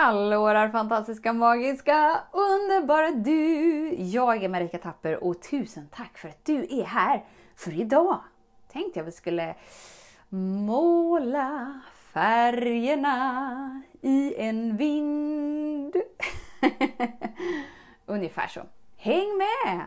Hallå där fantastiska, magiska, underbara du! Jag är Marika Tapper och tusen tack för att du är här. För idag tänkte jag vi skulle måla färgerna i en vind. Ungefär så. Häng med!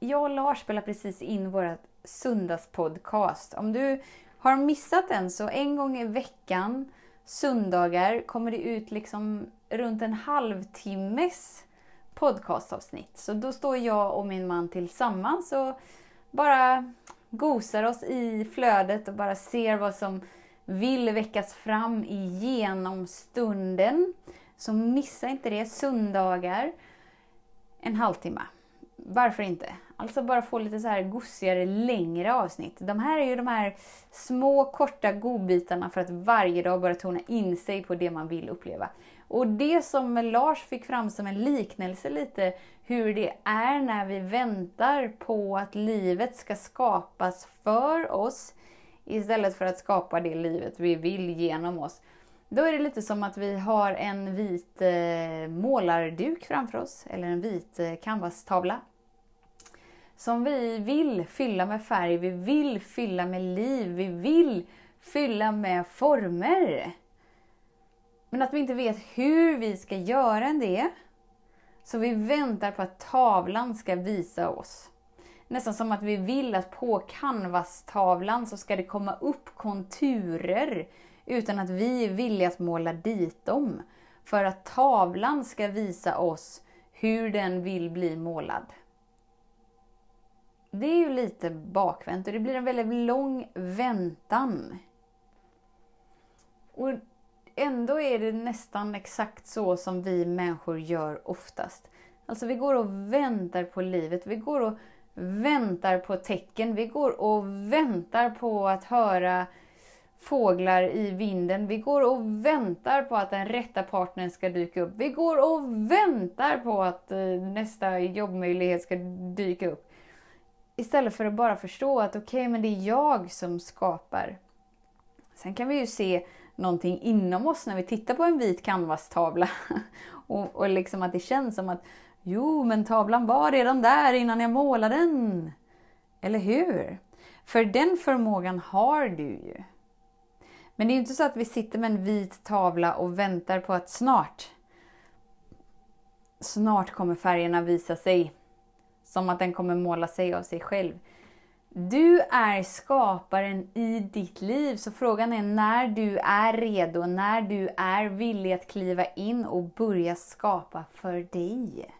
jag och Lars spelar precis in vårt söndagspodcast. Om du har missat den så en gång i veckan, söndagar, kommer det ut liksom runt en halvtimmes podcastavsnitt. Så då står jag och min man tillsammans och bara gosar oss i flödet och bara ser vad som vill väckas fram igenom stunden. Så missa inte det, söndagar, en halvtimme. Varför inte? Alltså bara få lite så här gossigare, längre avsnitt. De här är ju de här små, korta godbitarna för att varje dag bara tona in sig på det man vill uppleva. Och det som Lars fick fram som en liknelse lite, hur det är när vi väntar på att livet ska skapas för oss, istället för att skapa det livet vi vill genom oss. Då är det lite som att vi har en vit eh, målarduk framför oss, eller en vit eh, canvastavla som vi vill fylla med färg, vi vill fylla med liv, vi vill fylla med former. Men att vi inte vet hur vi ska göra det. Så vi väntar på att tavlan ska visa oss. Nästan som att vi vill att på canvastavlan så ska det komma upp konturer utan att vi är villiga att måla dit dem. För att tavlan ska visa oss hur den vill bli målad det är ju lite bakvänt och det blir en väldigt lång väntan. Och ändå är det nästan exakt så som vi människor gör oftast. Alltså vi går och väntar på livet, vi går och väntar på tecken, vi går och väntar på att höra fåglar i vinden. Vi går och väntar på att den rätta partnern ska dyka upp. Vi går och väntar på att eh, nästa jobbmöjlighet ska dyka upp. Istället för att bara förstå att okej, okay, men det är jag som skapar. Sen kan vi ju se någonting inom oss när vi tittar på en vit canvastavla. och, och liksom att det känns som att jo, men tavlan var redan där innan jag målade den. Eller hur? För den förmågan har du ju. Men det är ju inte så att vi sitter med en vit tavla och väntar på att snart, snart kommer färgerna visa sig. Som att den kommer måla sig av sig själv. Du är skaparen i ditt liv, så frågan är när du är redo, när du är villig att kliva in och börja skapa för dig.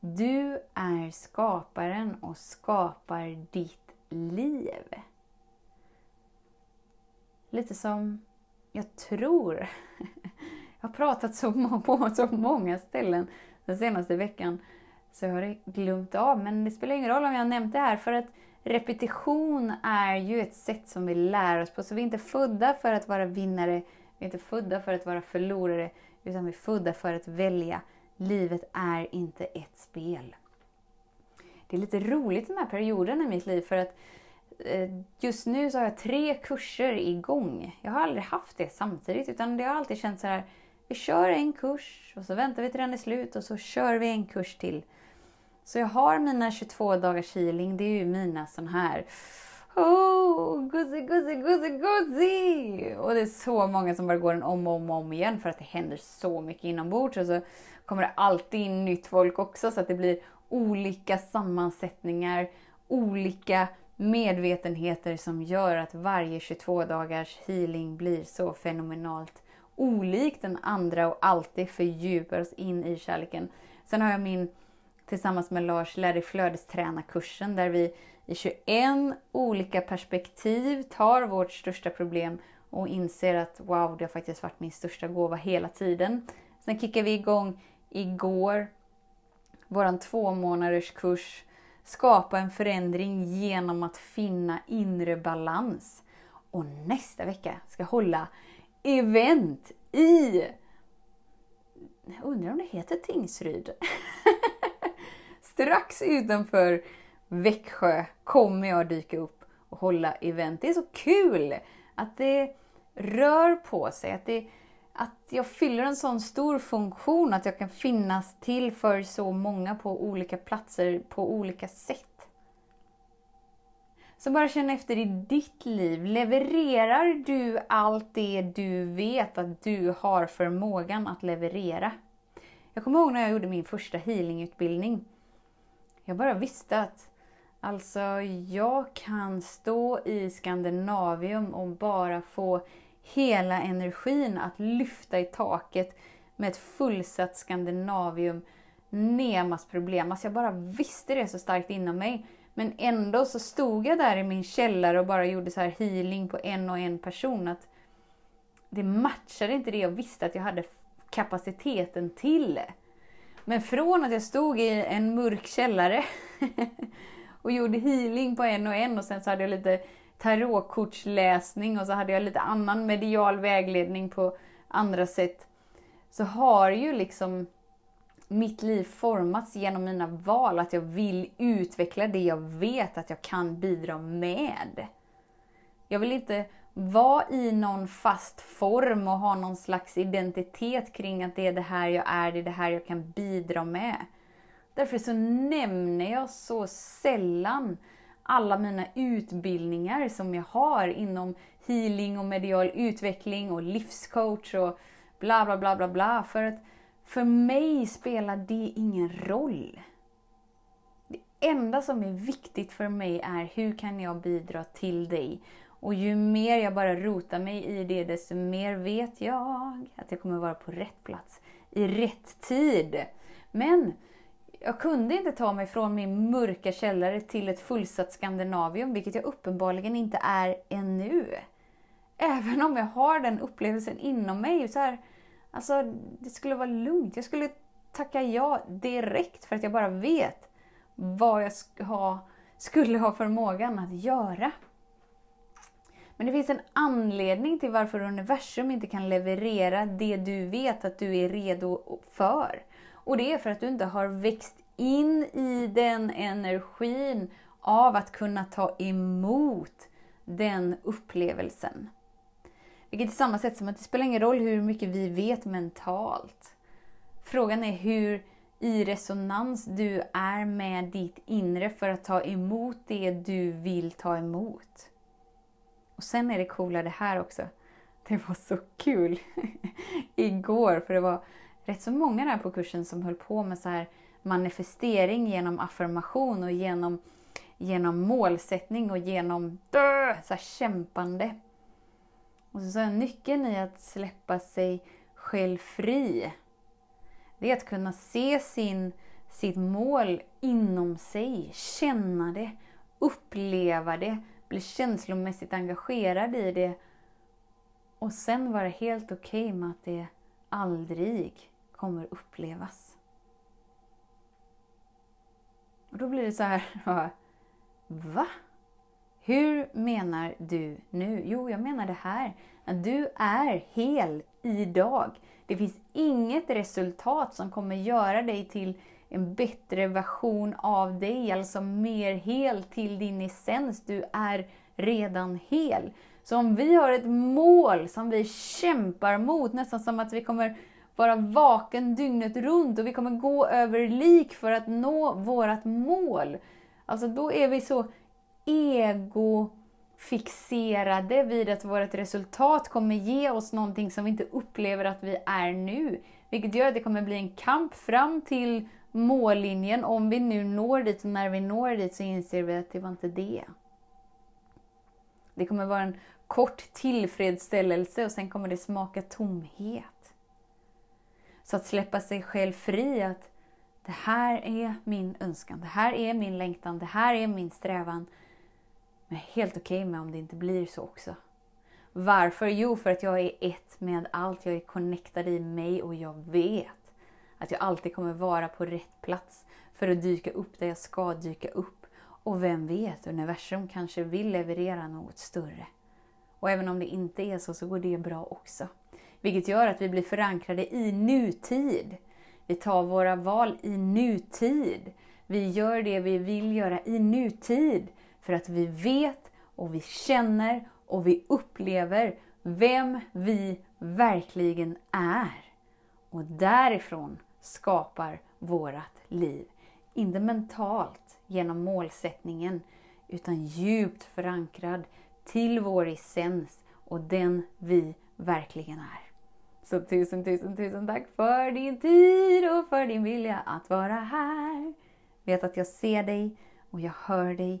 Du är skaparen och skapar ditt liv. Lite som jag tror. Jag har pratat så på så många ställen den senaste veckan. Så jag har glömt av, men det spelar ingen roll om jag har nämnt det här för att repetition är ju ett sätt som vi lär oss på. Så vi är inte födda för att vara vinnare, vi är inte födda för att vara förlorare, utan vi är födda för att välja. Livet är inte ett spel. Det är lite roligt den här perioden i mitt liv för att eh, just nu så har jag tre kurser igång. Jag har aldrig haft det samtidigt utan det har alltid känts så här vi kör en kurs och så väntar vi till den är slut och så kör vi en kurs till. Så jag har mina 22 dagars healing, det är ju mina sån här Oh, guzzi, guzzi, guzzi, guzzi! Och det är så många som bara går den om och om, om igen för att det händer så mycket inombords. Och så kommer det alltid in nytt folk också så att det blir olika sammansättningar, olika medvetenheter som gör att varje 22 dagars healing blir så fenomenalt olik den andra och alltid fördjupar oss in i kärleken. Sen har jag min, tillsammans med Lars, Lär dig flödesträna-kursen där vi i 21 olika perspektiv tar vårt största problem och inser att wow, det har faktiskt varit min största gåva hela tiden. Sen kickar vi igång igår våran två månaders kurs Skapa en förändring genom att finna inre balans. Och nästa vecka ska jag hålla event i... Jag undrar om det heter Tingsryd? Strax utanför Växjö kommer jag dyka upp och hålla event. Det är så kul att det rör på sig, att, det, att jag fyller en sån stor funktion, att jag kan finnas till för så många på olika platser på olika sätt. Så bara känn efter i ditt liv. Levererar du allt det du vet att du har förmågan att leverera? Jag kommer ihåg när jag gjorde min första healingutbildning. Jag bara visste att alltså, jag kan stå i Skandinavium och bara få hela energin att lyfta i taket med ett fullsatt Skandinavium. Nemas problem. Alltså jag bara visste det så starkt inom mig. Men ändå så stod jag där i min källare och bara gjorde så här healing på en och en person. Att det matchade inte det jag visste att jag hade kapaciteten till. Men från att jag stod i en mörk källare och gjorde healing på en och en och sen så hade jag lite tarotkortsläsning och så hade jag lite annan medial vägledning på andra sätt. Så har ju liksom mitt liv formats genom mina val, att jag vill utveckla det jag vet att jag kan bidra med. Jag vill inte vara i någon fast form och ha någon slags identitet kring att det är det här jag är, det är det här jag kan bidra med. Därför så nämner jag så sällan alla mina utbildningar som jag har inom healing och medial utveckling och livscoach och bla bla bla bla bla. För att för mig spelar det ingen roll. Det enda som är viktigt för mig är hur kan jag bidra till dig? Och ju mer jag bara rotar mig i det, desto mer vet jag att jag kommer vara på rätt plats i rätt tid. Men jag kunde inte ta mig från min mörka källare till ett fullsatt Skandinavium, vilket jag uppenbarligen inte är ännu. Även om jag har den upplevelsen inom mig. så här, Alltså, det skulle vara lugnt. Jag skulle tacka ja direkt för att jag bara vet vad jag sk ha, skulle ha förmågan att göra. Men det finns en anledning till varför universum inte kan leverera det du vet att du är redo för. Och det är för att du inte har växt in i den energin av att kunna ta emot den upplevelsen. Vilket är samma sätt som att det spelar ingen roll hur mycket vi vet mentalt. Frågan är hur i resonans du är med ditt inre för att ta emot det du vill ta emot. Och sen är det coola det här också. Det var så kul igår, för det var rätt så många där på kursen som höll på med så här manifestering genom affirmation och genom, genom målsättning och genom dö, så kämpande. Och så sa jag, nyckeln i att släppa sig själv fri, det är att kunna se sin, sitt mål inom sig, känna det, uppleva det, bli känslomässigt engagerad i det och sen vara helt okej okay med att det aldrig kommer upplevas. Och då blir det så här, va? Hur menar du nu? Jo, jag menar det här. Att du är hel idag. Det finns inget resultat som kommer göra dig till en bättre version av dig, alltså mer hel till din essens. Du är redan hel. Så om vi har ett mål som vi kämpar mot, nästan som att vi kommer vara vaken dygnet runt och vi kommer gå över lik för att nå vårt mål. Alltså då är vi så egofixerade vid att vårt resultat kommer ge oss någonting som vi inte upplever att vi är nu. Vilket gör att det kommer bli en kamp fram till mållinjen. Om vi nu når dit och när vi når dit så inser vi att det var inte det. Det kommer vara en kort tillfredsställelse och sen kommer det smaka tomhet. Så att släppa sig själv fri, att det här är min önskan, det här är min längtan, det här är min strävan. Men jag är helt okej okay med om det inte blir så också. Varför? Jo, för att jag är ett med allt. Jag är connectad i mig och jag vet att jag alltid kommer vara på rätt plats för att dyka upp där jag ska dyka upp. Och vem vet, universum kanske vill leverera något större. Och även om det inte är så, så går det bra också. Vilket gör att vi blir förankrade i nutid. Vi tar våra val i nutid. Vi gör det vi vill göra i nutid. För att vi vet och vi känner och vi upplever vem vi verkligen är. Och därifrån skapar vårat liv. Inte mentalt genom målsättningen, utan djupt förankrad till vår essens och den vi verkligen är. Så tusen, tusen, tusen tack för din tid och för din vilja att vara här. Vet att jag ser dig och jag hör dig